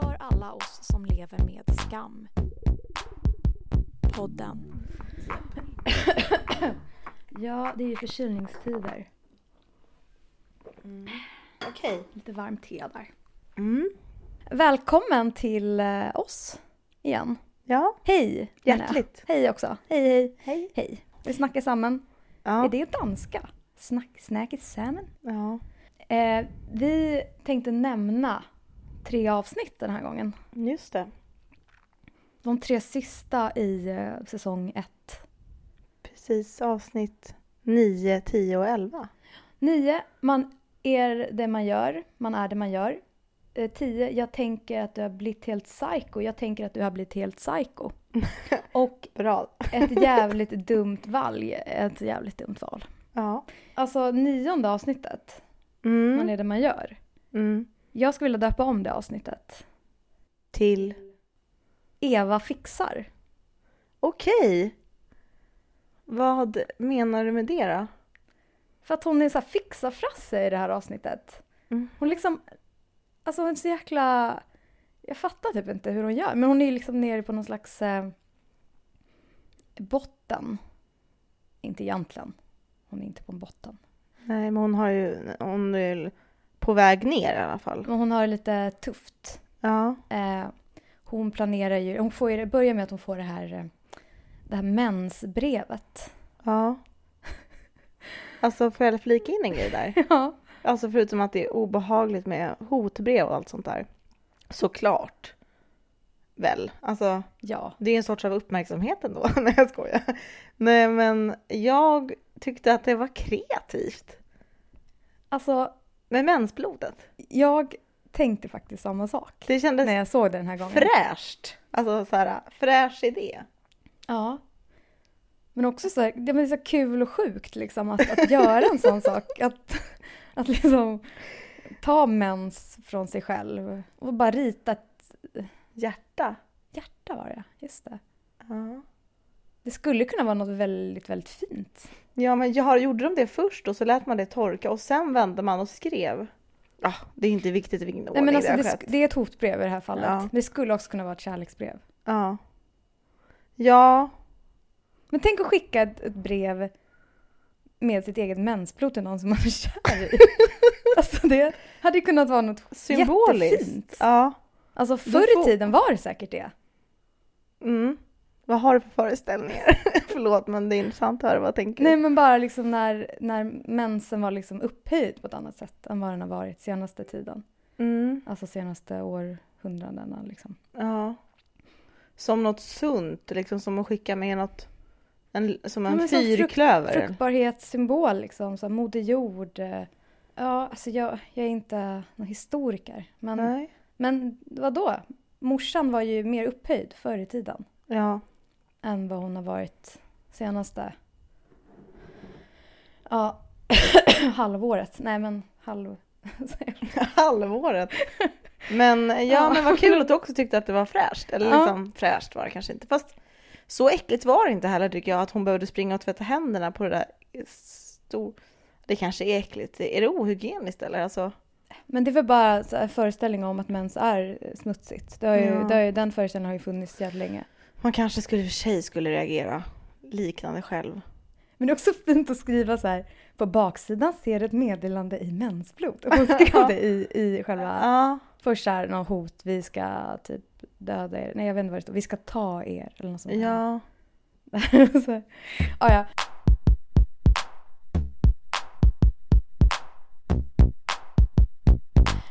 För alla oss som lever med skam. Podden. Ja, det är ju förkylningstider. Okej. Lite varmt te där. Mm. Välkommen till eh, oss igen. Ja, Hej! hjärtligt. Hej också. Hej, hej. Hej. Hej. Vi snackar samman. Ja. Är det danska? Snack, snacket samman? ja, Eh, vi tänkte nämna tre avsnitt den här gången. just det. De tre sista i eh, säsong ett. Precis, avsnitt 9, 10 och 11. Nio, man är det man gör, man är det man gör. Eh, tio, jag tänker att du har blivit helt psycho, jag tänker att du har blivit helt psycho. Och Bra. ett jävligt dumt valg, ett jävligt dumt val. Ja. Alltså nionde avsnittet, man Mm. är det man gör. Mm. Jag skulle vilja döpa om det avsnittet. Till. Eva fixar. Okej. Vad menar du med det då? För att hon är så här fixa-frasse i det här avsnittet. Mm. Hon liksom, alltså hon är så jäkla, jag fattar typ inte hur hon gör. Men hon är liksom nere på någon slags eh, botten. Inte egentligen. Hon är inte på en botten. Nej, men hon har ju, hon är på väg ner i alla fall. Men hon har det lite tufft. Ja. Eh, hon planerar ju, hon får ju, börjar med att hon får det här, eh, det här mensbrevet. Ja. Alltså får jag flika in en grej där? Ja. Alltså förutom att det är obehagligt med hotbrev och allt sånt där. Såklart. Väl. Alltså Ja. det är en sorts av uppmärksamhet ändå. Nej jag skojar. Nej men jag tyckte att det var kreativt. Alltså, Med mensblodet. jag tänkte faktiskt samma sak. Det kändes När jag såg det den här gången. fräscht. Alltså så här, fräsch idé. Ja. Men också så här, det är så kul och sjukt liksom att, att göra en sån sak. Att, att liksom ta mens från sig själv och bara rita ett Hjärta. hjärta var det, just det. Ja. Det skulle kunna vara något väldigt, väldigt fint. Ja men jag gjorde de det först och så lät man det torka och sen vände man och skrev. Ja, det är inte viktigt i vilken Nej, ordning men alltså, det det, det är ett hotbrev i det här fallet. Ja. Det skulle också kunna vara ett kärleksbrev. Ja. Ja, Men tänk att skicka ett, ett brev med sitt eget mensblod till någon som man är kär i. alltså det hade kunnat vara något symboliskt. jättefint. Ja. Alltså förr får- i tiden var det säkert det. Mm. Vad har du för föreställningar? Förlåt men det är intressant att höra vad tänker Nej du? men bara liksom när, när mensen var liksom upphöjd på ett annat sätt än vad den har varit senaste tiden. Mm. Alltså senaste århundradena liksom. Ja. Som något sunt, liksom som att skicka med något en, som Ja, en men som frukt- fyrklöver. Fruktbarhetssymbol liksom, här, Moder Jord. eh. Ja, alltså jag, jag är inte någon historiker. Men, Nej. men vad då? Morsan var ju mer upphöjd förr i tiden Ja. Än vad hon har varit senaste ja, halvåret. Nej men halv... Halvåret. Men ja, Ja. men vad kul att du också tyckte att det var fräscht. Eller Ja. liksom fräscht var det kanske inte. Fast så äckligt var det inte heller tycker jag att hon behövde springa och tvätta händerna på det där stor... Det kanske är äckligt. Är det ohygieniskt eller? Alltså, Men det är väl bara så här föreställning om att mens är smutsigt. Det har ju, Ja. det har ju, den föreställningen har ju funnits jävligt länge. Man kanske skulle för sig skulle reagera liknande själv. Men det är också fint att skriva så här. På baksidan ser ett meddelande i mensblod. Hon skrev det i, i själva... Ja. Först så här hot. Vi ska typ döda er. Nej jag vet inte vad det står. Vi ska ta er. Eller något sånt där. Ja. så, ja, ja.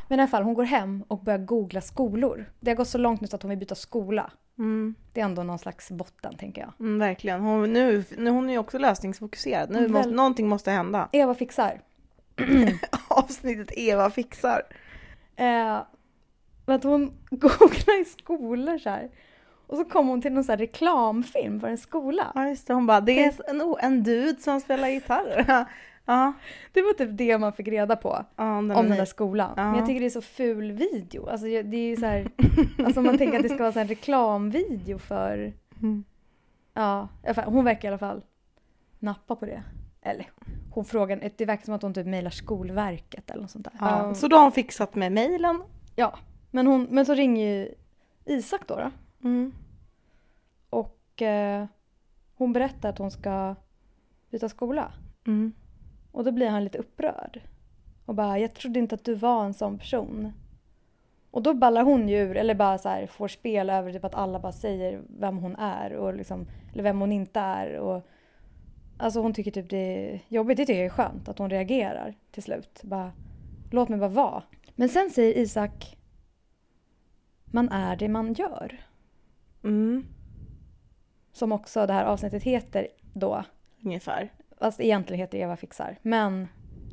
Men i alla fall, hon går hem och börjar googla skolor. Det har gått så långt nu så att hon vill byta skola. Mm, Det är ändå någon slags botten, tänker jag. mm, verkligen. Hon, nu, nu, hon är ju också lösningsfokuserad. Nu Väl- måste, någonting måste hända. Eva fixar. Avsnittet Eva fixar. Eh, att hon googlar i skolor så här. Och så kom hon till någon så reklamfilm för en skola. Ja, just det. Hon bara, det är en, en dude som spelar gitarr. ja. Det var typ det man fick reda på ja om den där skolan. Ja. Men jag tycker det är så ful video. Alltså det är ju så här, alltså man tänker att det ska vara så en reklamvideo för, Mm. ja, hon verkar i alla fall nappa på det. Eller hon frågar, det verkar som att hon typ mejlar Skolverket eller något sånt där. Ja. Ja. Så då har hon fixat med mejlen. ja. Men, hon, men så ringer ju Isak då. då Mm. och eh, hon berättar att hon ska byta skola. Mm. Och då blir han lite upprörd. Och bara, jag trodde inte att du var en sån person. Och då ballar hon ju ur, eller bara så här, får spel över typ att alla bara säger vem hon är. Och liksom, eller vem hon inte är. Och, alltså hon tycker typ det är jobbigt. Det tycker jag är skönt att hon reagerar till slut. Bara, låt mig bara vara. Men sen säger Isak, man är det man gör. Mm. Som också det här avsnittet heter då. Ungefär. Fast egentligen heter Eva fixar. Men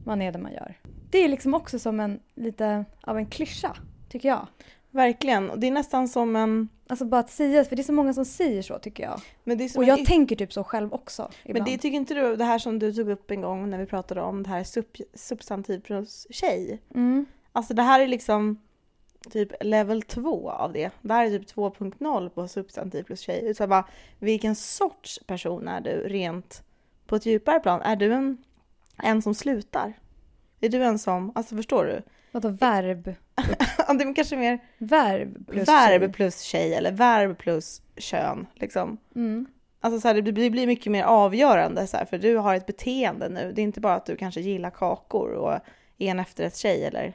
man är det man gör. Det är liksom också som en lite av en klyscha, tycker jag. Verkligen. Och det är nästan som en... Alltså bara att säga, för det är så många som säger så tycker jag. Men Och en jag tänker typ så själv också. Men Ibland. det tycker inte du, det här som du tog upp en gång när vi pratade om det här sub, substantiv plus tjej. mm. Alltså det här är liksom typ level 2 av det. Det här är typ 2.0 på substantiv plus tjej. Så bara, vilken sorts person är du rent på ett djupare plan? Är du en, en som slutar? Är du en som, alltså förstår du? Vadå verb? Det är kanske mer Verb plus verb tjej. plus tjej eller verb plus kön liksom. Mm. Alltså så här, det blir blir mycket mer avgörande så här, för du har ett beteende nu. Det är inte bara att du kanske gillar kakor och är en efterrättstjej eller...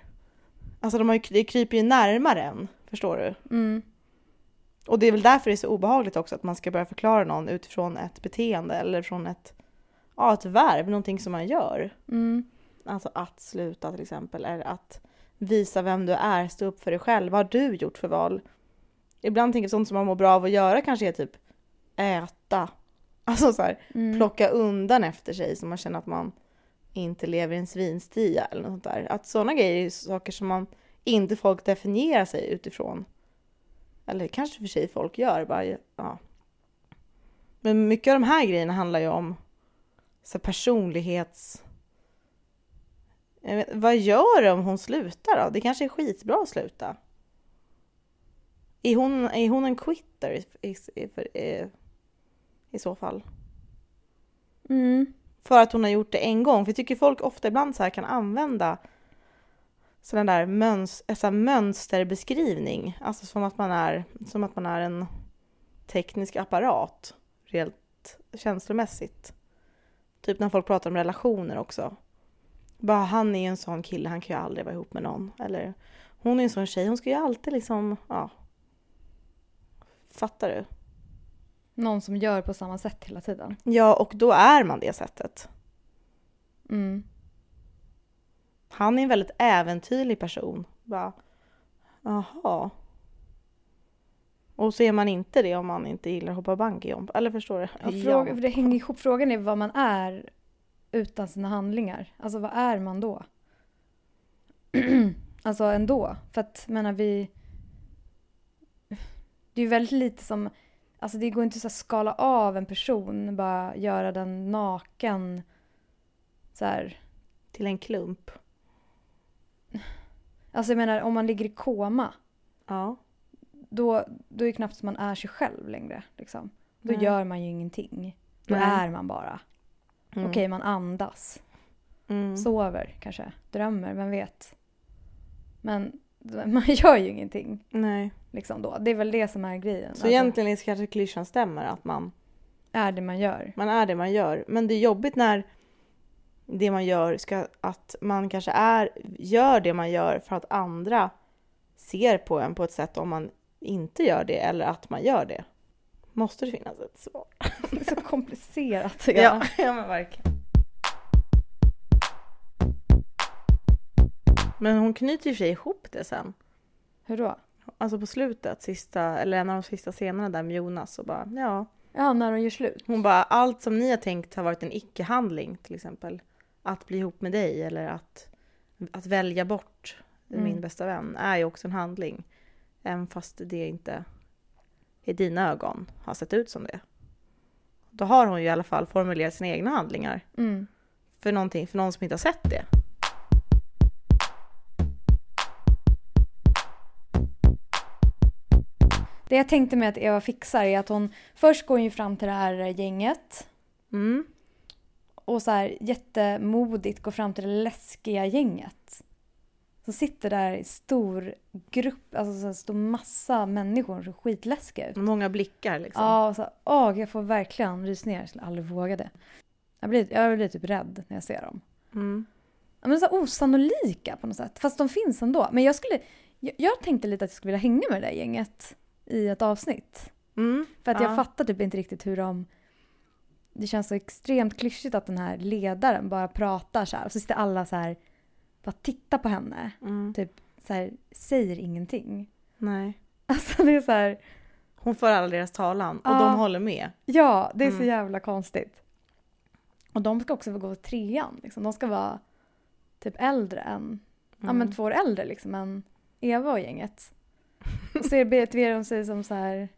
Alltså de har ju, det kryper ju närmare en, förstår du? Mm. Och det är väl därför det är så obehagligt också att man ska börja förklara någon utifrån ett beteende eller från ett, ja, ett verb, någonting som man gör. Mm. Alltså att sluta till exempel, eller att visa vem du är, stå upp för dig själv. Vad har du gjort för val? Ibland tänker jag sånt som man mår bra av att göra kanske är typ äta. Alltså så här, Mm. plocka undan efter sig så man känner att man inte lever i en svinstia eller något sånt där. Att sådana grejer är saker som man inte folk definierar sig utifrån. Eller kanske för sig folk gör bara, ja. Men mycket av de här grejerna handlar ju om så personlighets... Vet, vad gör det om hon slutar då? Det kanske är skitbra att sluta. Är hon, är hon en quitter i, i, i, i, i så fall? Mm. För att hon har gjort det en gång. För jag tycker folk ofta ibland så här kan använda sån där möns, så här mönsterbeskrivning. Alltså som att, man är, som att man är en teknisk apparat. Rent känslomässigt. Typ när folk pratar om relationer också. Bara han är ju en sån kille, han kan ju aldrig vara ihop med någon. Eller hon är en sån tjej, hon ska ju alltid liksom, ja. Fattar du? Någon som gör på samma sätt hela tiden. Ja, och då är man det sättet. Mm. Han är en väldigt äventyrlig person. Bara, jaha. Och så är man inte det om man inte gillar att hoppa bungyjump. Eller förstår du? Ja, fråga, för det hänger ihop. Frågan är vad man är utan sina handlingar. Alltså vad är man då? alltså ändå. För att menar vi... Det är ju väldigt lite som... Alltså det går inte så att skala av en person, bara göra den naken. Så här. Till en klump. Alltså jag menar om man ligger i koma. Ja. Då, då är det knappt som man är sig själv längre. Liksom. Då Nej. gör man ju ingenting. Då Nej. är man bara. Mm. Okej, man andas. Mm. Sover kanske. Drömmer, vem vet. Men man gör ju ingenting Nej. liksom då. Det är väl det som är grejen. Så Alltså, egentligen kanske klyschan stämmer att man, är det man gör. man är det man gör. Men det är jobbigt när det man gör ska, att man kanske är, gör det man gör för att andra ser på en på ett sätt om man inte gör det eller att man gör det. Måste det finnas ett svar? Det är så komplicerat. Ja, ja men verkligen. Men hon knyter ju sig ihop det sen. Hur då? Alltså på slutet, sista, eller en av de sista scenerna där med Jonas och bara ja. Ja, när de gör slut. Hon bara allt som ni har tänkt har varit en icke-handling till exempel. Att bli ihop med dig eller att, att välja bort Mm. min bästa vän är ju också en handling. Även fast det inte i dina ögon har sett ut som det. Då har hon ju i alla fall formulerat sina egna handlingar Mm. för någonting, för någon som inte har sett det. Det jag tänkte med att Eva fixar är att hon först går ju fram till det här gänget Mm. och så här jättemodigt går fram till det läskiga gänget. Som sitter där i stor grupp, alltså så här stor massa människor som ser skitläskiga ut. Många blickar liksom. Ja, och så, åh, jag får verkligen rysningar. Jag skulle aldrig våga det. Jag blir, jag blir typ rädd när jag ser dem. Mm. Men så osannolika på något sätt. Fast de finns ändå. Men jag skulle, jag, jag tänkte lite att jag skulle vilja hänga med det där gänget i ett avsnitt. Mm. För att Ja. jag fattar typ inte riktigt hur de... Det känns så extremt klyschigt att den här ledaren bara pratar så här. Och så sitter alla så här, bara tittar på henne. Mm. Typ så här, säger ingenting. Nej. Alltså det är så här, Hon för alla deras talan och Ja. de håller med. ja det är så Mm. jävla konstigt. Och de ska också få gå trean liksom. De ska vara typ äldre än, ja men Mm. två år äldre liksom än Eva och gänget. Och så beter de sig som så här,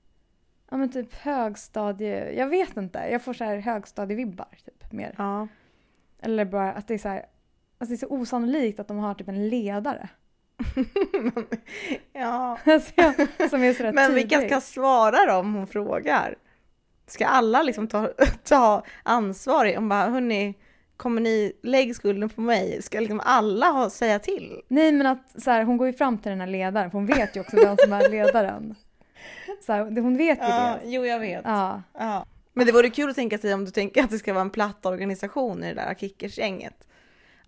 ja men typ högstadie, jag vet inte, jag får så här högstadievibbar typ mer. Ja. Eller bara att det är så här, alltså det är så osannolikt att de har typ en ledare. ja. Alltså, som är sådär Men tydlig. vilka ska svara då om hon frågar? Ska alla liksom ta, ta ansvar? Om bara, hörni, kommer ni, lägg skulden på mig. Ska liksom alla ha, säga till? Nej men att så här, hon går ju fram till den här ledaren för hon vet ju också vem som är ledaren. Så här, hon vet ju det. jo jag vet. Ja. Ja. Men det vore kul att tänka sig om du tänker att det ska vara en platt organisation i det där kickersgänget.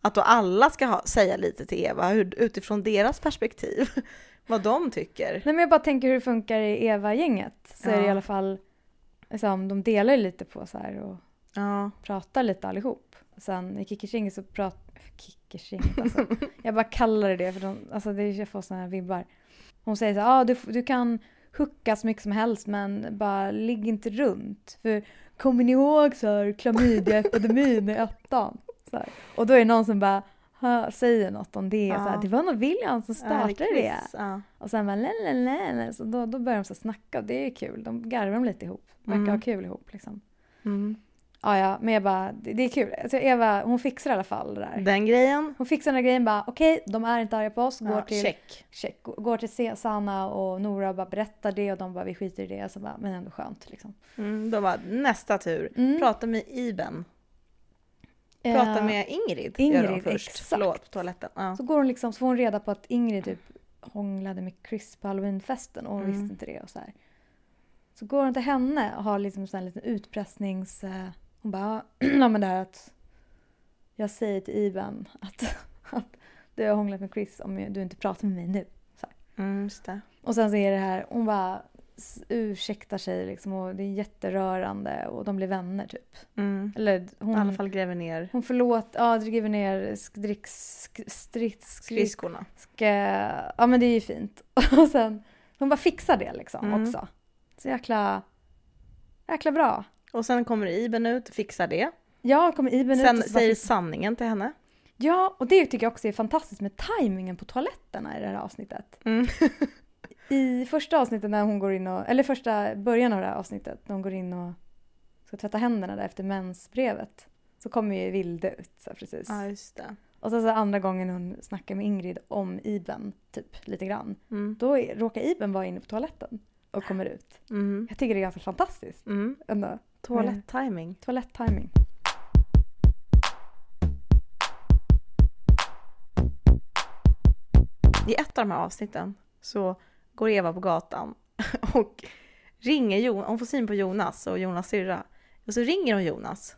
Att då alla ska ha, säga lite till Eva hur, utifrån deras perspektiv. Vad de tycker. Nej men jag bara tänker hur det funkar i Eva-gänget. Så är det i Ja. alla fall, liksom, de delar ju lite på så här och Ja. pratar lite allihop. Sen i kickersgänget så pratar... Kickersgänget alltså. Jag bara kallar det det för de, alltså det, jag får såna här vibbar. Hon säger så här, ah, du, du kan hucka så mycket som helst men bara ligg inte runt. För kommer ni ihåg så här klamydiaepidemin i ettan? Så här. Och då är det någon som bara säger något om det. Så här, Ja. det var nog William som startade det. Chris, Ja. Och sen bara lalalala, så då, då börjar de så snacka och det är kul. De garvar de lite ihop. Verkar Mm. ha kul ihop liksom. Mm. Ja, ja, men jag bara, det, det är kul. Alltså Eva, hon fixar i alla fall det där. Den grejen. Hon fixar den där grejen bara, okej, de är inte arga på oss. Går Ja, till, check. check, går till Sanna och Nora och bara berättar det och de bara, vi skiter i det. Så bara, men ändå skönt liksom. Mm, då var nästa tur. Mm. Prata med Iben. Prata Eh, med Ingrid. Ingrid, gör de först. exakt. Förlåt, på toaletten. Ja. Så går hon liksom, så får hon reda på att Ingrid typ hånglade med Chris på halloweenfesten och hon Mm. visste inte det och så här. Så går hon till henne och har liksom sån här liten utpressnings... eh, Hon bara, ja men det här att jag säger till Iben att, att du har hånglat med Chris om du inte pratar med mig nu. Mm, just det. Och sen så är det här, hon bara ursäktar sig liksom och det är jätterörande och de blir vänner typ. Mm. Eller hon, I alla fall gräver ner hon förlåt, ja driver ner sk- dricks, sk- strids, skris, skridskorna. ja men det är ju fint. Och sen, hon bara fixar det liksom Mm. också. Så jäkla, jäkla bra. Och sen kommer Iben ut, fixar det. Ja, kommer Iben ut Sen och så bara säger sanningen till henne. Ja, och det tycker jag också är fantastiskt med tajmingen på toaletterna i det här avsnittet. Mm. I första avsnittet när hon går in och, eller första början av det här avsnittet när hon går in och ska tvätta händerna där efter mensbrevet. Så kommer ju Vilde ut så här, precis. Ja, just det. Och sen så andra gången hon snackar med Ingrid om Iben, typ lite grann. Mm. Då råkar Iben vara inne på toaletten och kommer ut. Mm. Jag tycker det är ganska fantastiskt Mm. ändå. Toalett-timing. Toalett-timing. I ett av de här avsnitten så går Eva på gatan och ringer Jonas, hon får syn på Jonas och Jonas syrra. Och så ringer hon Jonas.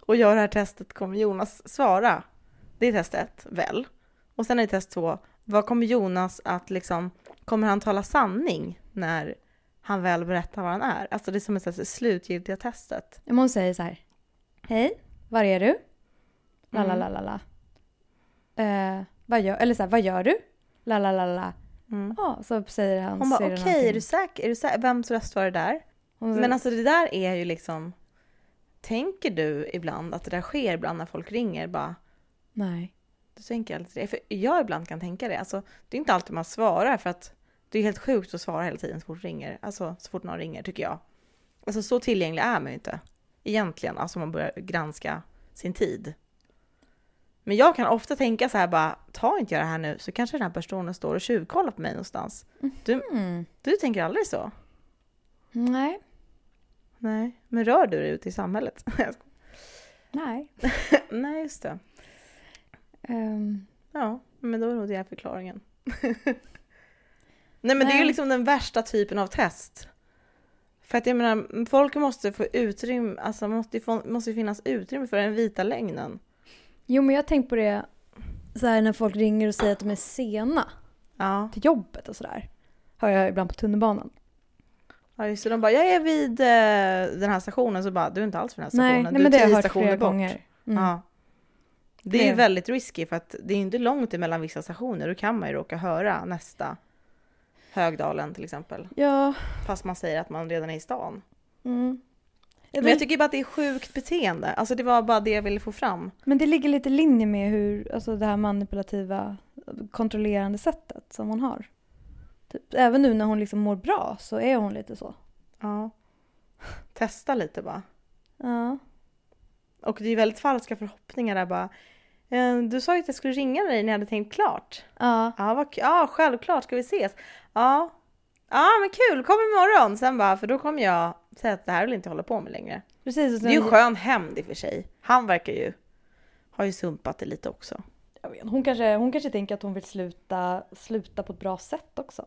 Och gör det här testet, kommer Jonas svara? Det är test ett, väl? Och sen är det test två, vad kommer Jonas att liksom, kommer han tala sanning när han väl berättar vad han är? Alltså det är som ett slutgiltiga testet. Men hon säger så här. Hej, var är du? La la Mm. la la la. Eh, vad gör, eller så här, vad gör du? La la la la. Mm. Ja, så säger han. Hon bara okej, är du säker? Är du säker? Vems röst var det där? Hon Men alltså det där är ju liksom... Tänker du ibland att det där sker ibland när folk ringer? Bara, Nej. du tänker alltid det. För jag ibland kan tänka det. Alltså, det är inte alltid man svarar för att det är helt sjukt att svara hela tiden så fort, ringer. Alltså, så fort någon ringer tycker jag. Alltså så tillgänglig är man ju inte. Egentligen, alltså man börjar granska sin tid. Men jag kan ofta tänka så här bara, ta inte jag det här nu så kanske den här personen står och tjuvkollar på mig någonstans. Mm. Du tänker aldrig så? Nej. Nej, men rör du dig ute i samhället? Nej. Nej, just det. Ehm, Ja, men då är nog det förklaringen. Nej men det är ju Nej. liksom den värsta typen av test. För att jag menar, folk måste få utrymme, alltså måste, ju måste finnas utrymme för den vita lögnen. Jo, men jag har tänkt på det så här när folk ringer och säger att de är sena Ja, till jobbet och sådär. Hör jag ibland på tunnelbanan. ja just det. De bara, jag är vid eh, den här stationen, så bara, du är inte alls vid den här Nej, stationen. nej du men det är har tio jag hört flera bort. gånger. Mm. Ja. Det är ju Det- väldigt risky för att det är inte långt emellan vissa stationer. Då kan man ju råka höra nästa Högdalen till exempel. Ja. Fast man säger att man redan är i stan. Mm. Men jag tycker bara att det är sjukt beteende. Alltså det var bara det jag ville få fram. Men det ligger lite i linje med hur, alltså det här manipulativa, kontrollerande sättet som hon har. Typ, även nu när hon liksom mår bra så är hon lite så. Ja. Testa lite bara. Ja. Och det är ju väldigt falska förhoppningar där bara. "Eh, Du sa ju att jag skulle ringa dig när jag hade tänkt klart. Ja. Ja, vad, ja självklart ska vi ses. Ja. Ja, men kul, kom imorgon. Sen bara, för då kommer jag säga att det här vill inte hålla på med längre. Precis. Det är ju sen- skön hämnd i och för sig. Han verkar ju, har ju sumpat det lite också. vet, hon, kanske, hon kanske tänker att hon vill sluta, sluta på ett bra sätt också.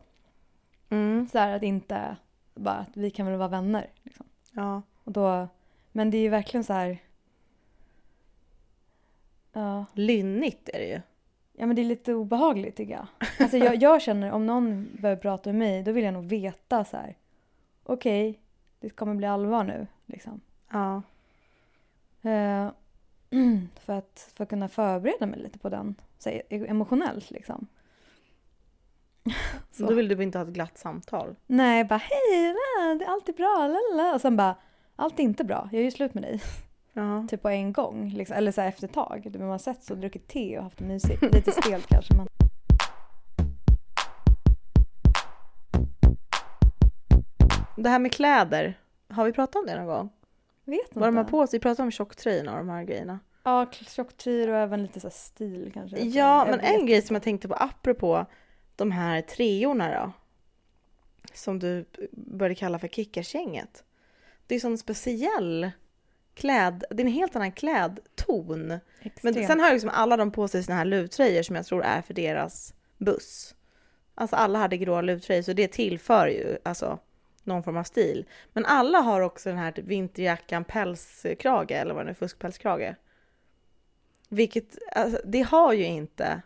Mm. Så här att inte bara att vi kan väl vara vänner. Liksom. Ja. Och då, men det är ju verkligen så här. Ja, Lynnigt är det ju. ja men det är lite obehagligt tycker jag. Alltså jag, jag känner om någon börjar prata med mig då vill jag nog veta så här. Okej, det kommer bli allvar nu liksom. Ja. Eh, för, att, för att kunna förbereda mig lite på den så här, emotionellt liksom. Så. Då vill du inte ha ett glatt samtal. Nej, bara hej, det är alltid bra, lala. Och sen bara, allt är inte bra, jag är ju slut med dig. Ja. Typ på en gång, liksom. eller så här efter ett tag. Du, Man har sett så, druckit te och haft det mysigt. Lite stelt kanske men. Det här med kläder. Har vi pratat om det någon gång? Vet inte. Vad de har på sig? Vi pratade om tjocktröjorna och de här grejerna. Ja, tjocktröjor och även lite så stil kanske. Ja, men en grej som jag tänkte på apropå de här treorna då. Som du började kalla för kickarsgänget. Det är sån speciell kläd, det är en helt annan klädton. Men Extremt. sen har ju liksom alla de på sig såna här luvtröjor som jag tror är för deras buss. Alltså alla hade gråa luvtröjor så det tillför ju alltså någon form av stil. Men alla har också den här typ vinterjackan pälskrage eller vad det nu är, fuskpälskrage. Vilket, alltså, det har ju inte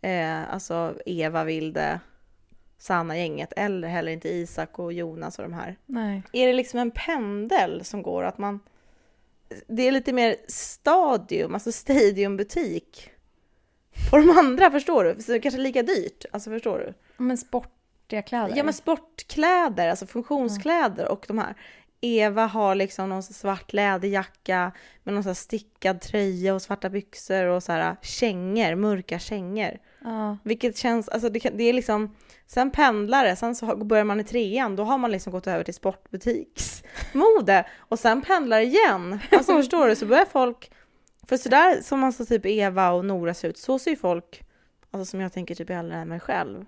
eh, alltså Eva, Vilde, Sanna-gänget eller heller inte Isak och Jonas och de här. Nej. Är det liksom en pendel som går att man... Det är lite mer stadium, alltså stadiumbutik. På de andra, förstår du? Så det kanske är lika dyrt, alltså förstår du? Men sportiga kläder. Ja men sportkläder, alltså funktionskläder och de här. Eva har liksom någon svart läderjacka med någon här stickad tröja och svarta byxor och så här kängor, mörka kängor. Ja. Vilket känns, alltså det, det är liksom, sen pendlare, sen så börjar man i trean, då har man liksom gått över till sportbutiksmode och sen pendlar igen. Alltså förstår du, så börjar folk, för sådär som alltså typ Eva och Nora ser ut, så ser ju folk, alltså som jag tänker typ äldre än mig själv,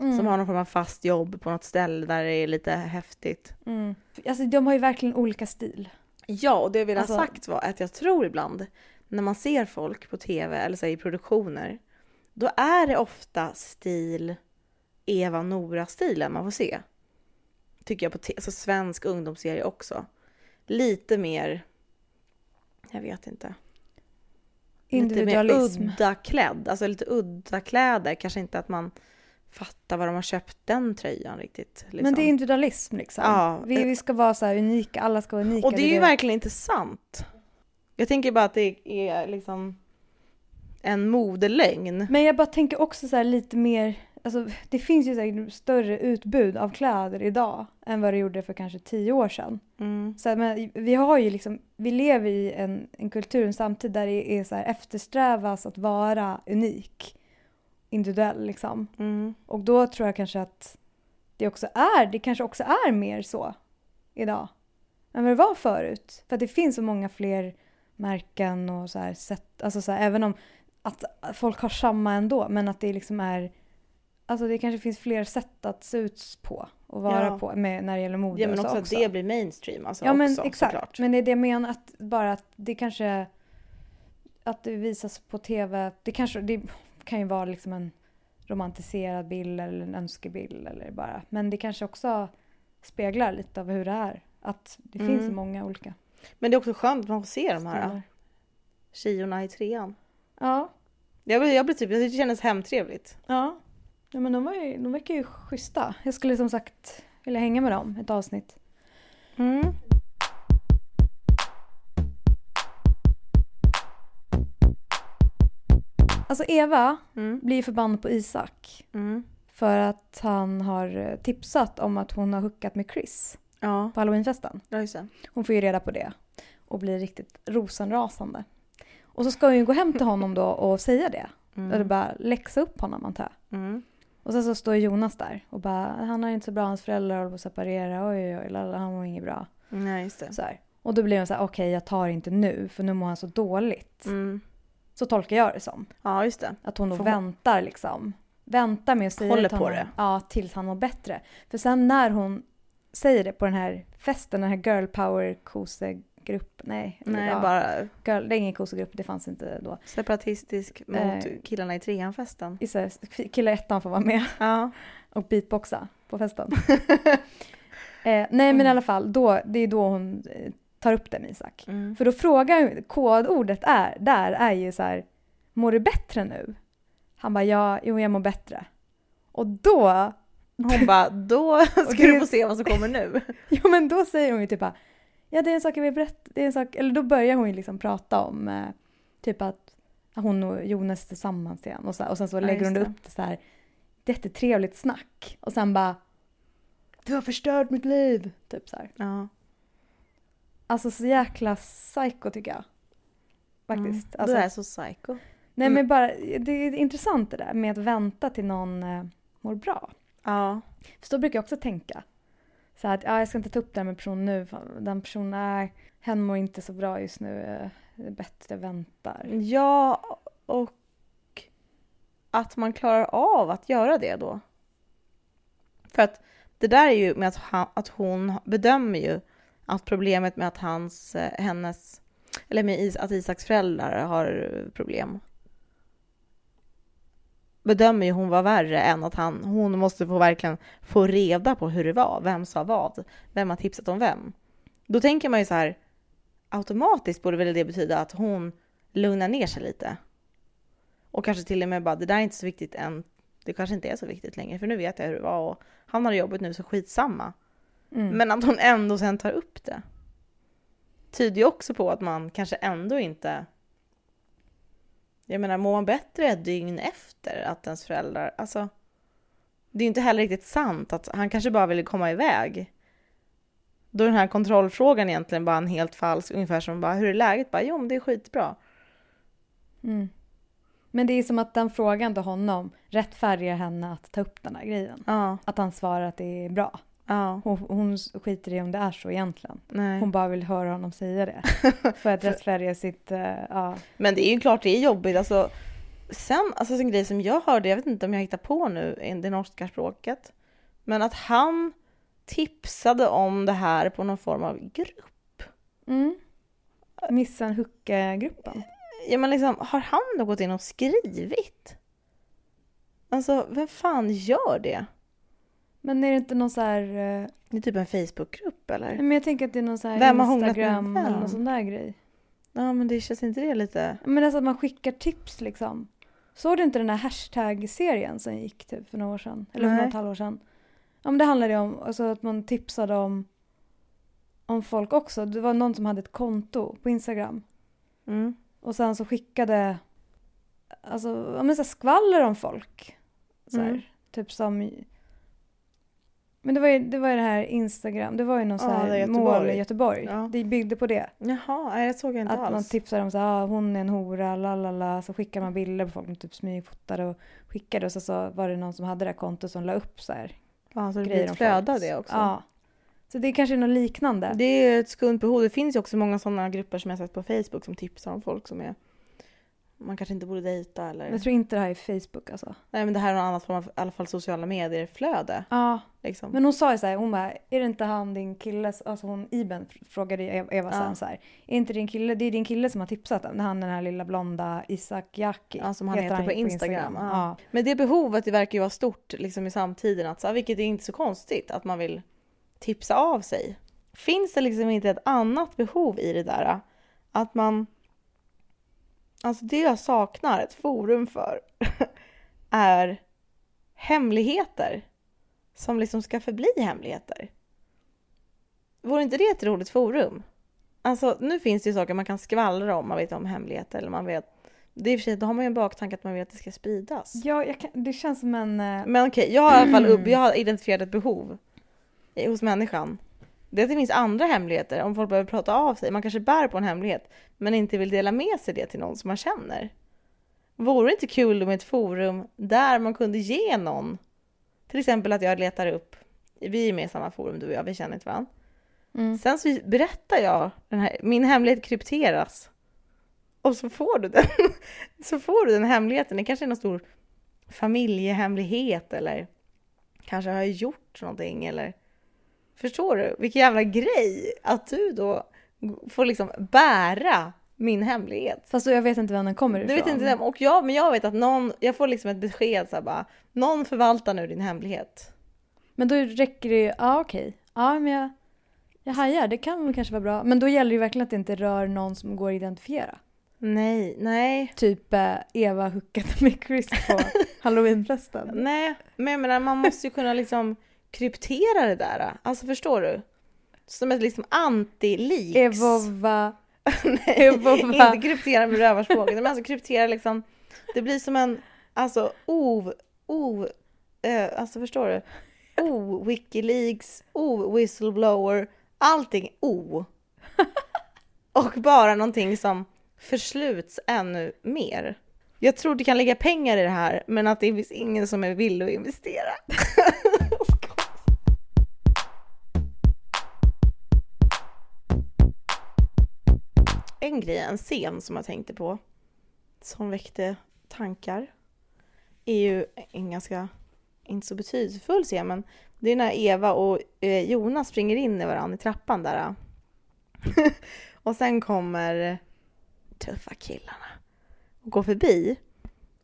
Mm. som har någon form av fast jobb på något ställe där det är lite häftigt. Mm. Alltså de har ju verkligen olika stil. Ja, och det jag ville ha Alltså- sagt var att jag tror ibland när man ser folk på tv eller så här, i produktioner, då är det ofta stil Eva Nora-stilen man får se. Tycker jag på te- alltså svensk ungdomsserie också. Lite mer, jag vet inte. Individualism. Lite mer udda klädd, alltså lite udda kläder. Kanske inte att man fattar var de har köpt den tröjan riktigt. Liksom. Men det är individualism liksom. Ja. Vi, vi ska vara så här unika, alla ska vara unika. Och det är ju verkligen inte sant. Jag tänker bara att det är liksom en modelögn. Men jag bara tänker också så lite mer, alltså det finns ju säkert större utbud av kläder idag än vad det gjorde för kanske tio år sedan. Mm. Så men vi har ju liksom, vi lever i en, en kultur, en samtid där det är så här eftersträvas att vara unik, individuell liksom. Mm. Och då tror jag kanske att det också är, det kanske också är mer så idag än vad det var förut. För att det finns så många fler märken och så här sätt, alltså så här, även om att folk har samma ändå, men att det liksom är, alltså det kanske finns fler sätt att se ut på och vara Ja. på med, när det gäller mode Ja men och så också att det blir mainstream alltså Ja men också, exakt, såklart. men det är det jag menar att bara att det kanske att det visas på tv, det kanske, det kan ju vara liksom en romantiserad bild eller en önskebild eller bara. Men det kanske också speglar lite av hur det är. Att det Mm. finns många olika Men det är också skönt att man får se de här stilar. tjejerna i trean. Ja, Jag jag blir typ, det kändes hemtrevligt. ja. Ja men de, var ju, de verkar ju schyssta. Jag skulle som sagt vilja hänga med dem ett avsnitt. Mm. Alltså Eva Mm. blir förbannad på Isak. Mm. För att han har eh, tipsat om att hon har hookat med Chris Ja, på halloweenfesten. ja, just det. Hon får ju reda på det och blir riktigt rosenrasande. Och så ska hon ju gå hem till honom då och säga det. Mm. Eller bara läxa upp honom antar jag. Mm. Och sen så står Jonas där och bara, han har inte så bra, hans föräldrar håller på att separera, oj oj oj, lalla, han mår inget bra. Nej, just det. Så här. Och då blir hon så här, okej jag tar inte nu för nu mår han så dåligt. Mm. Så tolkar jag det som. Ja, just det. Att hon då hon- väntar liksom. Väntar med att säga Håller till på honom. det. Ja, tills han mår bättre. För sen när hon säger det på den här festen, den här girl power kosegrupp, nej. eller Nej, ja, bara girl, det är ingen kosegrupp, det fanns inte då. separatistisk mot Eh. killarna i trean-festen. Killar i ettan får vara med Ja. och beatboxa på festen. eh, nej men i alla fall, då, det är då hon eh, tar upp det med Isak. Mm. För då frågar hon- kodordet är, där är ju så här, mår du bättre nu? Han bara, ja, jo jag mår bättre. Och då, Hon bara, då ska det- du få se vad som kommer nu. jo men då säger hon ju typ bara, ja det är en sak jag vill berätta, det är en sak, eller då börjar hon ju liksom prata om eh, typ att hon och Jonas är tillsammans igen och, så, och sen så Ja, lägger hon just upp det så här, jättetrevligt snack och sen bara, du har förstört mitt liv, typ så här. Ja. Alltså så jäkla psycho tycker jag. Faktiskt. Mm. Alltså, Det är så psycho. Nej Mm. men bara, det är intressant det där med att vänta till någon eh, mår bra. Ja. För så brukar jag också tänka. Så här att ja, jag ska inte ta upp det här med personen nu. Den personen är, hen mår inte så bra just nu. eh, Det är bättre att jag väntar. Ja, och att man klarar av att göra det då. För att det där är ju med att, han, att hon bedömer ju att problemet med att hans, eh, hennes, eller med Is, att Isaks föräldrar har problem. Bedömer ju hon vara värre än att han, hon måste få verkligen få reda på hur det var, vem sa vad, vem har tipsat om vem. Då tänker man ju så här, automatiskt borde väl det betyda att hon lugnar ner sig lite. Och kanske till och med bara, det där är inte så viktigt än. Det kanske inte är så viktigt längre, för nu vet jag hur det var och han har jobbet nu, så skitsamma. Mm. Men att hon ändå sen tar upp det tyder ju också på att man kanske ändå inte... Jag menar, mår man bättre ett dygn efter att ens föräldrar... Alltså, det är ju inte heller riktigt sant att han kanske bara ville komma iväg. Då är den här kontrollfrågan egentligen bara en helt falsk, ungefär som bara, hur är läget? Bara, jo men det är skitbra. Mm. Men det är som att den frågan till honom rättfärdigar henne att ta upp den här grejen. Ja, Att han svarar att det är bra. Ja, Hon, hon skiter i om det är så egentligen. nej. Hon bara vill höra honom säga det. För att rättfärdiga sitt, eh, ja. Men det är ju klart det är jobbigt. Alltså, sen, alltså en grej som jag hörde, jag vet inte om jag hittar på nu, i det norska språket. Men att han tipsade om det här på någon form av grupp. Mm. Missan Hucke-gruppen. Ja men liksom, har han då gått in och skrivit? Alltså, vem fan gör det? Men är det inte någon så här... eh, Det är typ en Facebookgrupp eller? Men jag tänker att det är någon så här Vem har hånglat med Instagram vem? eller någon sån där grej. Ja men det känns inte det lite... Men alltså att man skickar tips liksom. Såg du inte den här hashtag-serien som gick typ för några år sedan? Eller för Nej. något halvår sedan? Ja men det handlade ju om alltså, att man tipsade om, om folk också. Det var någon som hade ett konto på Instagram. Mm. Och sen så skickade alltså, ja, men så här skvaller om folk. Så här, Mm. Typ som... Men det var ju det, var ju det här Instagram, det var ju någon så Ja, här det är mål Göteborg. i Göteborg. Ja. Det byggde på det. Jaha, nej, det såg jag inte Att man alls. tipsar om så här, ah, hon är en hora, la la la. Så skickar man bilder på folk, de typ smygfotade och skickade. Och så, så var det någon som hade det här kontot som la upp så här ja, så det blir ett flöde det också. Ja. Så det kanske är något liknande. Det är ett skumt behov. Det finns ju också många sådana grupper som jag sett på Facebook som tipsar om folk som är man kanske inte borde dejta eller... Jag tror inte det här är Facebook alltså. Nej men det här är något annat form av, i alla fall sociala medier-flöde. Ja, Liksom. men hon sa ju så här, hon bara, är det inte han din kille, alltså hon Iben frågade Eva, Ja. så här, är inte din kille, det är din kille som har tipsat om, han den här lilla blonda Isak Jaki. Ja, som han heter på Instagram. Ja. Ja. Men det behovet det verkar ju vara stort liksom, i samtiden, att, så här, vilket är inte så konstigt att man vill tipsa av sig. Finns det liksom inte ett annat behov i det där? Att man... Alltså det jag saknar ett forum för är hemligheter som liksom ska förbli hemligheter. Vore inte det ett roligt forum? Alltså nu finns det ju saker man kan skvallra om, man vet om hemligheter eller man vet det är i och för sig, då har man ju en baktanke att man vill att det ska spridas. Ja, kan, det känns som en... eh, Men okej, jag har i alla fall upp, jag har identifierat ett behov hos människan. Det är att det finns andra hemligheter om folk behöver prata av sig. Man kanske bär på en hemlighet men inte vill dela med sig det till någon som man känner. Vore det inte kul med ett forum där man kunde ge någon, till exempel att jag letar upp, vi är med i samma forum du och jag, vi känner inte varandra. Mm. Sen så berättar jag, här, min hemlighet krypteras. Och så får du den. Så får du den hemligheten. Det kanske är någon stor familjehemlighet eller kanske har jag gjort någonting eller Förstår du? Vilken jävla grej att du då får liksom bära min hemlighet. Fast jag vet inte vem den kommer Du ifrån. vet inte vem, och jag, men jag vet att någon, jag får liksom ett besked så här bara, någon förvaltar nu din hemlighet. Men då räcker det ju, ja okej. Ja men jag, jag hajar, det kan kanske vara bra. Men då gäller det ju verkligen att det inte rör någon som går att identifiera. Nej, nej, Typ eh, Eva hookade med Chris på halloweenfesten. nej, men jag menar man måste ju kunna liksom kryptera det där. Alltså förstår du? Som ett liksom anti-leaks. Evova. Nej, Evova. inte kryptera med rövarspråket, men alltså kryptera liksom. Det blir som en, alltså o, o, eh, alltså förstår du? O, Wikileaks, o, whistleblower, allting o. Och bara någonting som försluts ännu mer. Jag tror det kan ligga pengar i det här, men att det finns ingen som är villig att investera. en grej, en scen som jag tänkte på, som väckte tankar, är ju en ganska, inte så betydelsefull scen, men det är när Eva och eh, Jonas springer in i varandra i trappan där. och sen kommer tuffa killarna och går förbi.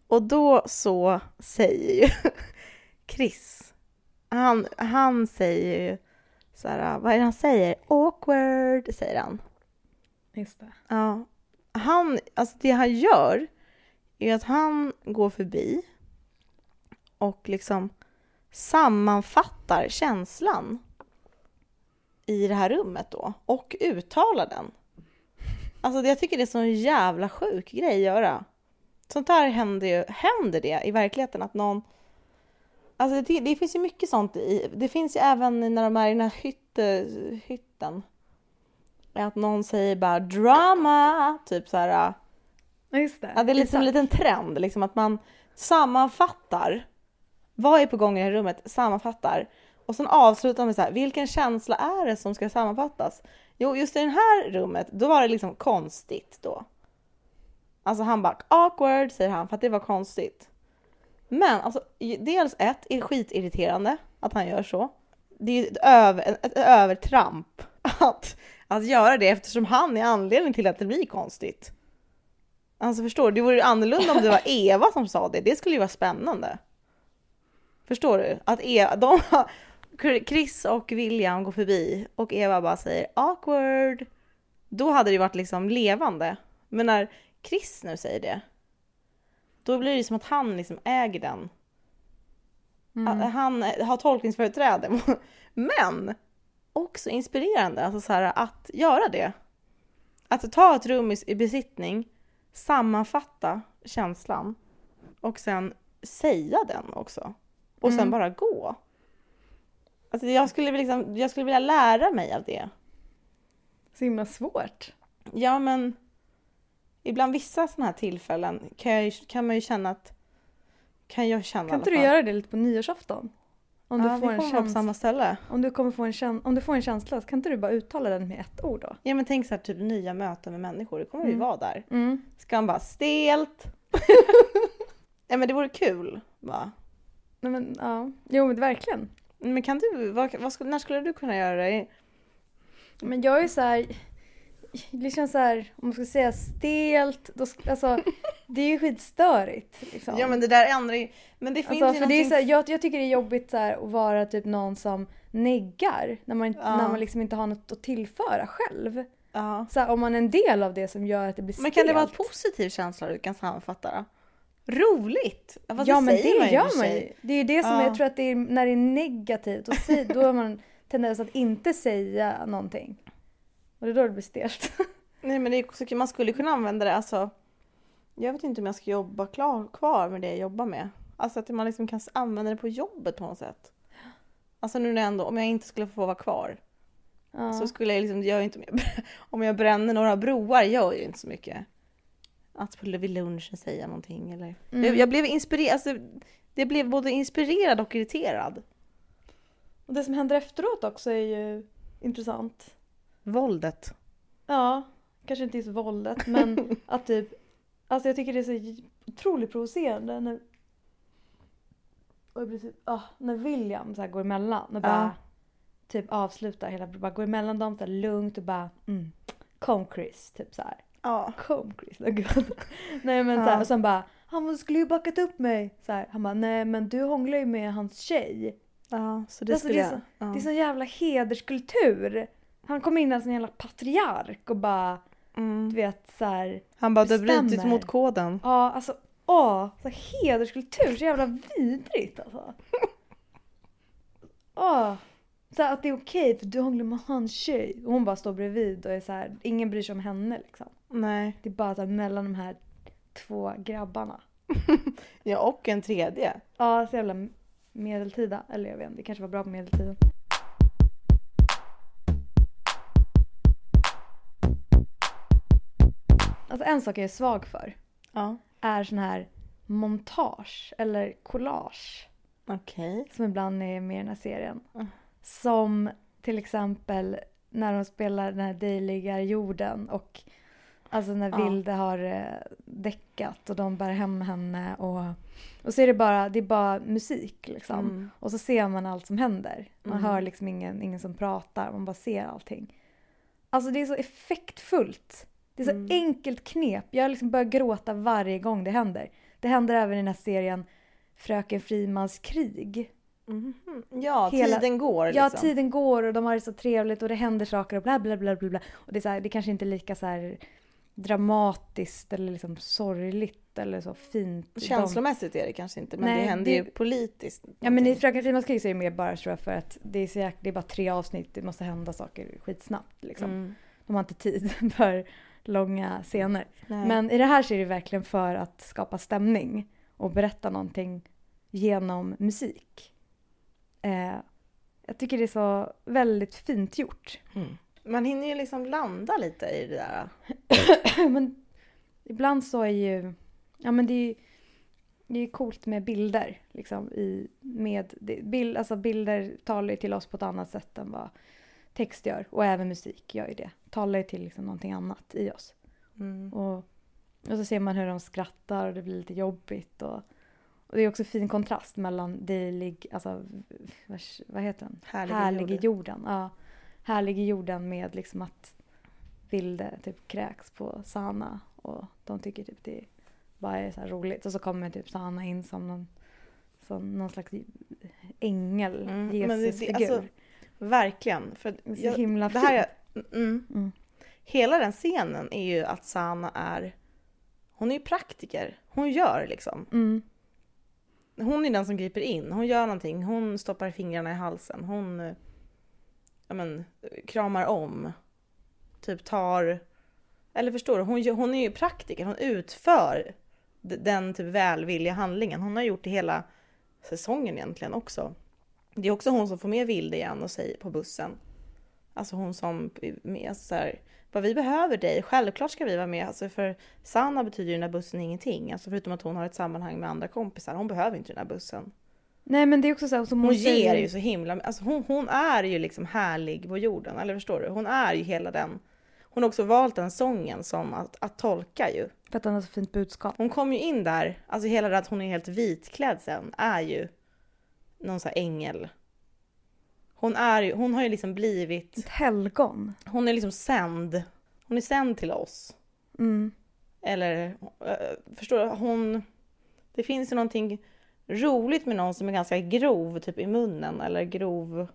Och då så säger ju Chris, han, han säger ju så här, ah, vad är det han säger? Awkward, säger han. Just det. Ja. Han, alltså det han gör är att han går förbi och liksom sammanfattar känslan i det här rummet då och uttalar den. Alltså jag tycker det är så en jävla sjuk grej att göra. Sånt där händer ju, händer det i verkligheten att någon Alltså det, det finns ju mycket sånt i, det finns ju även när de är i den här hytte, hytten. Att någon säger bara drama, typ så här. Ja just det. Ja, det är liksom en liten trend, liksom att man sammanfattar. Vad är på gång i det här rummet? Sammanfattar. Och sen avslutar med så här, vilken känsla är det som ska sammanfattas? Jo, just i det här rummet, då var det liksom konstigt då. Alltså han bara awkward säger han för att det var konstigt. Men alltså dels ett är skitirriterande att han gör så. Det är ju ett, över, ett övertramp att, att göra det eftersom han är anledningen till att det blir konstigt. Alltså förstår du? Det vore ju annorlunda om det var Eva som sa det. Det skulle ju vara spännande. Förstår du? Att Eva, de, Chris och William går förbi och Eva bara säger awkward. Då hade det ju varit liksom levande. Men när Chris nu säger det. Då blir det som att han liksom äger den. Att Han har tolkningsföreträde. Men också inspirerande alltså så här, att göra det. Att ta ett rum i- besittning, sammanfatta känslan och sen säga den också. Och sen Mm. bara gå. Alltså jag, skulle liksom, jag skulle vilja lära mig av det. Så himla svårt. Ja, men ibland vissa sådana här tillfällen kan, jag, kan man ju känna att... Kan jag känna Kan inte du göra det lite på nyårsafton? Om du, ja, får vi en vara på samma ställe. om, du kommer få en käns- om du får en känsla kan inte du bara uttala den med ett ord då? Ja men tänk så här, typ nya möten med människor, det kommer vi Mm. vara där. Mm. Ska man bara stelt? ja men det vore kul va? Nej, men, ja. Jo men verkligen. Men kan du, vad, vad, när skulle du kunna göra det? Men jag är så här. Det känns så här, om man ska säga stelt, då, alltså, det är ju skitstörigt. Liksom. Ja men det där ändrar ju, men det finns alltså, ju för det är någonting... så här, jag, jag tycker det är jobbigt så här, att vara typ någon som neggar när man, Ja. när man liksom inte har något att tillföra själv. ja. Så här, om man är en del av det som gör att det blir stelt. Men kan det vara en positiv känsla du kan sammanfatta då? Roligt! Fast Ja men säger det man gör man ju. Det är ju det som Ja. jag tror att det är när det är negativt och säg, då har man tendens att inte säga någonting. Och det är då det blir stelt. Nej men det är också, man skulle kunna använda det alltså. Jag vet inte om jag ska jobba klar, kvar med det jag jobbar med. Alltså att man liksom kan använda det på jobbet på något sätt. Alltså nu när jag ändå, om jag inte skulle få vara kvar. Ja. Så skulle jag liksom, ju inte, om jag bränner några broar gör ju inte så mycket. Att skulle vid lunchen säga någonting eller. Mm. Jag, jag blev inspirerad, alltså, det blev både inspirerad och irriterad. Och det som händer efteråt också är ju intressant. Våldet. Ja, kanske inte just våldet men att typ, alltså jag tycker det är så otroligt provocerande när, och jag typ, ah, när William så går emellan och bara Ja. typ avslutar hela, bara går emellan dem så här lugnt och bara mm, kom Chris, typ så här. Ja. Kom Chris, oh, gud. Nej men så Ja. här, och sen bara, han skulle ju backat upp mig. Så här, han bara, nej men du hånglar ju med hans tjej. Ja, så det Alltså, skulle det är jag. så- ja. Det är sån jävla hederskultur. Han kom in som en jävla patriark och bara, mm. du vet så här, Han bara, du har brutit bestämmer. mot koden. ja alltså, åh, så hederskultur, så jävla vidrigt alltså. Åh. Så här, att det är okej för du hånglar med hans tjej. Och hon bara står bredvid och är så här, ingen bryr sig om henne liksom. Nej. Det är bara så här, mellan de här två grabbarna. Ja, och en tredje. Ja, så jävla medeltida. Eller jag vet inte, det kanske var bra på medeltiden. Alltså en sak jag är svag för Ja. är sån här montage eller collage Okej. som ibland är med i den här serien. Mm. Som till exempel när de spelar den här Dailiga jorden och alltså när Ja. Vilde har eh, däckat och de bär hem henne och, och så är det bara, det är bara musik liksom. Mm. Och så ser man allt som händer. Man Mm. hör liksom ingen, ingen som pratar, man bara ser allting. Alltså det är så effektfullt. Det är så Mm. enkelt knep. Jag liksom börjar gråta varje gång det händer. Det händer även i den här serien Fröken Frimans krig. Mhm. Ja, Hela- tiden går Ja, liksom. tiden går och de har det så trevligt och det händer saker och bla bla bla bla. bla. Och det är, så här, det kanske inte är lika så här dramatiskt eller liksom sorgligt eller så fint. De- Känslomässigt är det kanske inte, men Nej, det händer det- ju politiskt. Ja men i någonting. Fröken Frimans krig så är det mer bara tror jag för att det är, så jäk- det är bara tre avsnitt, det måste hända saker skitsnabbt liksom. Mm. De har inte tid för långa scener. Nej. Men i det här så är det verkligen för att skapa stämning och berätta någonting genom musik. Eh, jag tycker det är så väldigt fint gjort. Mm. Man hinner ju liksom landa lite i det där. men ibland så är ju, ja men det är ju, det är coolt med bilder liksom i, med, det, bild, alltså bilder talar ju till oss på ett annat sätt än vad text gör och även musik gör ju det. Talar ju till liksom någonting annat i oss. Mm. Och, och så ser man hur de skrattar och det blir lite jobbigt. Och, och det är också fin kontrast mellan dejlig, alltså vad, vad heter den? Härlig Härlig jorden. jorden. Ja. Härlig i jorden med liksom att Vilde typ kräks på Sana och de tycker typ det bara är så roligt. Och så kommer typ Sana in som någon, som någon slags ängel, Mm, Jesusfigur. Verkligen. För så jag, himla det här fint. är, mm. Mm. Hela den scenen är ju att Sana är... Hon är ju praktiker. Hon gör liksom. Mm. Hon är den som griper in. Hon gör någonting. Hon stoppar fingrarna i halsen. Hon eh, ja, men, kramar om. Typ tar... Eller förstår du? Hon, hon är ju praktiker. Hon utför den typ välvilliga handlingen. Hon har gjort det hela säsongen egentligen också. Det är också hon som får med Vilde igen och säger på bussen. Alltså hon som med alltså så här, vad vi behöver dig, självklart ska vi vara med. Alltså för Sanna betyder ju den här bussen ingenting. Alltså förutom att hon har ett sammanhang med andra kompisar. Hon behöver inte den här bussen. Nej men det är också så här, som Hon hon säger, ger ju så himla, alltså hon, hon är ju liksom härlig på jorden, eller förstår du? Hon är ju hela den. Hon har också valt den sången som att, att tolka ju. För att han har så fint budskap. Hon kom ju in där, alltså hela det att hon är helt vitklädd sen är ju någon sån här ängel. Hon är ju, hon har ju liksom blivit, Ett helgon. hon är liksom sänd. Hon är sänd till oss. Mm. Eller, eh, förstår du? Hon, det finns ju någonting roligt med någon som är ganska grov typ i munnen eller grov,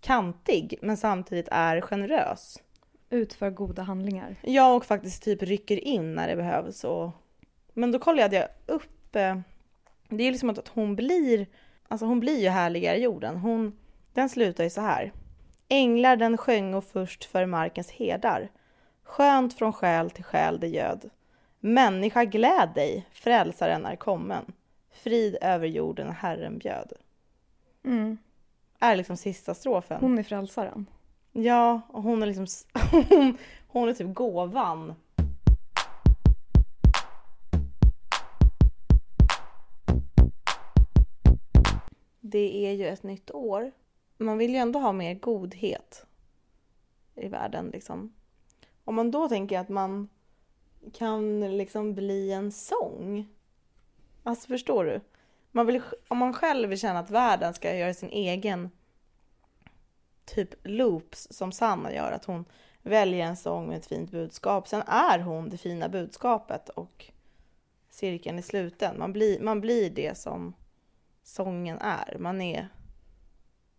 kantig, men samtidigt är generös. Utför goda handlingar. Ja, och faktiskt typ rycker in när det behövs. Och... Men då kollade jag upp. Eh, det är liksom att hon blir, alltså hon blir ju härligare jorden. Hon, den slutar ju så här. Änglar den sjöng och först för markens herdar. Skönt från själ till själ det göd. Människa gläd dig, frälsaren är kommen. Frid över jorden Herren bjöd. Mm. Är liksom sista strofen. Hon är frälsaren. Ja, och hon är liksom, hon, hon är typ gåvan. Det är ju ett nytt år. Man vill ju ändå ha mer godhet i världen liksom. Om man då tänker att man kan liksom bli en sång. Alltså förstår du? Man vill, om man själv vill känna att världen ska göra sin egen typ loops som Sanna gör, att hon väljer en sång med ett fint budskap. Sen är hon det fina budskapet och cirkeln är sluten. Man blir, man blir det som sången är. Man är,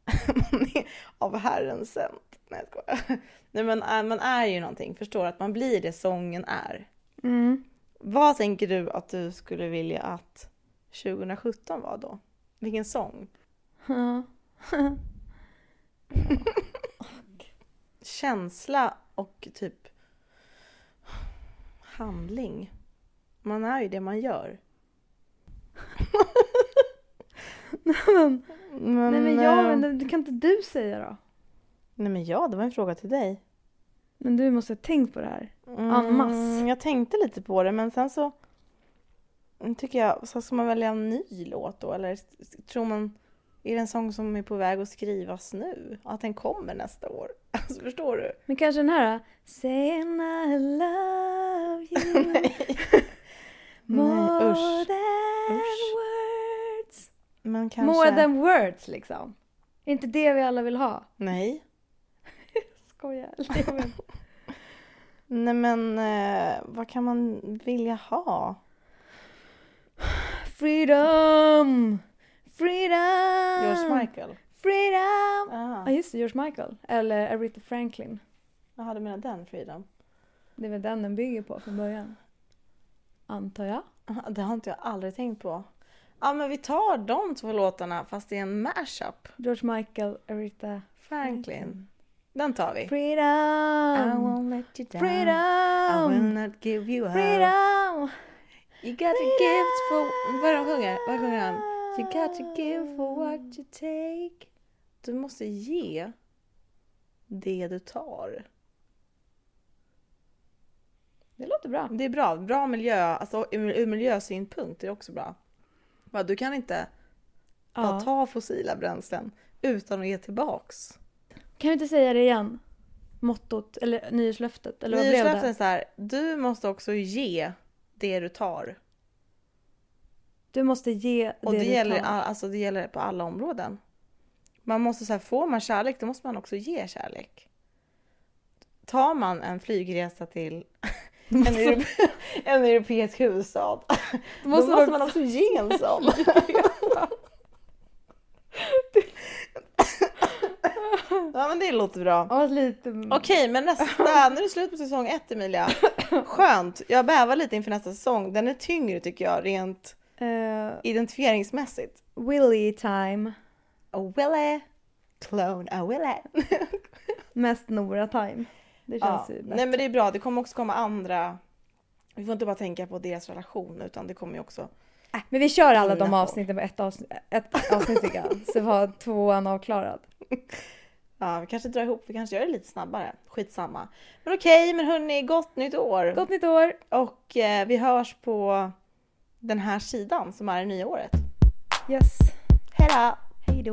man är av Herren sänd. Nej, jag. Nej, men är- man är ju någonting, förstår att man blir det sången är. Mm. Vad tänker du att du skulle vilja att 2017 var då? Vilken sång? Ja. känsla och typ handling. Man är ju det man gör. men, Men, nej men ja, eh, men det kan inte du säga då? nej men ja, det var en fråga till dig. Men du måste ha tänkt på det här. En masse. Mm, jag tänkte lite på det men sen så tycker jag, så ska man välja en ny låt då eller tror man, är det en sång som är på väg att skrivas nu? Att den kommer nästa år? Alltså förstår du? Men kanske den här Saying I love you Nej. more Nej, usch. than Usch. Men kanske... More than words liksom. Är inte det vi alla vill ha? Nej. Skojar. Nej men eh, vad kan man vilja ha? Freedom! Freedom! George Michael? Freedom! Aha. Ja just det, George Michael. Eller Aretha Franklin. Jaha, du menar den Freedom? Det är väl den den bygger på från början. Antar jag. Det har inte jag aldrig tänkt på. Ja men vi tar de två låtarna fast är en mashup. George Michael, Aretha Franklin. Den tar vi. I Freedom! won't let you down. I will Freedom! not give you up. Freedom! You got to give for... Vad sjunger? Vad sjunger han? You got to give for what you take. Du måste ge det du tar. Det låter bra. Det är bra. Bra miljö, alltså ur ur miljösynpunkt är det också bra. Va, Du kan inte bara Ja. ta fossila bränslen utan att ge tillbaks. Kan vi inte säga det igen? Mottot, eller nyårslöftet, eller vad blev Nyårslöften är det? så här, du måste också ge det du tar. Du måste ge Och det, det, du gäller, tar. all- alltså, det gäller på alla områden. Man måste så här, får man kärlek då måste man också ge kärlek. Tar man en flygresa till en, europe, en europeisk huvudstad då Måste måste man också ge en sån. ja men det låter bra. Ja, lite... Okej, men nästa, nu är det slut på säsong ett Emilia. Skönt. Jag bävar lite inför nästa säsong. Den är tyngre tycker jag, rent Eh, identifieringsmässigt. Willy time. A Willy, clone a Willy. Mest Nora time. Det Ja. känns ju bättre. Nej men det är bra, det kommer också komma andra. Vi får inte bara tänka på deras relation utan det kommer ju också. Äh, men vi kör alla de avsnitten på ett avsnitt, ett avsnitt tycker jag. Så var tvåan avklarad. Ja, vi kanske drar ihop, vi kanske gör det lite snabbare. Skitsamma. Men okej, men hörni, gott nytt år! Gott nytt år! Och eh, vi hörs på den här sidan som är det nya året. Yes. Hejdå! Hej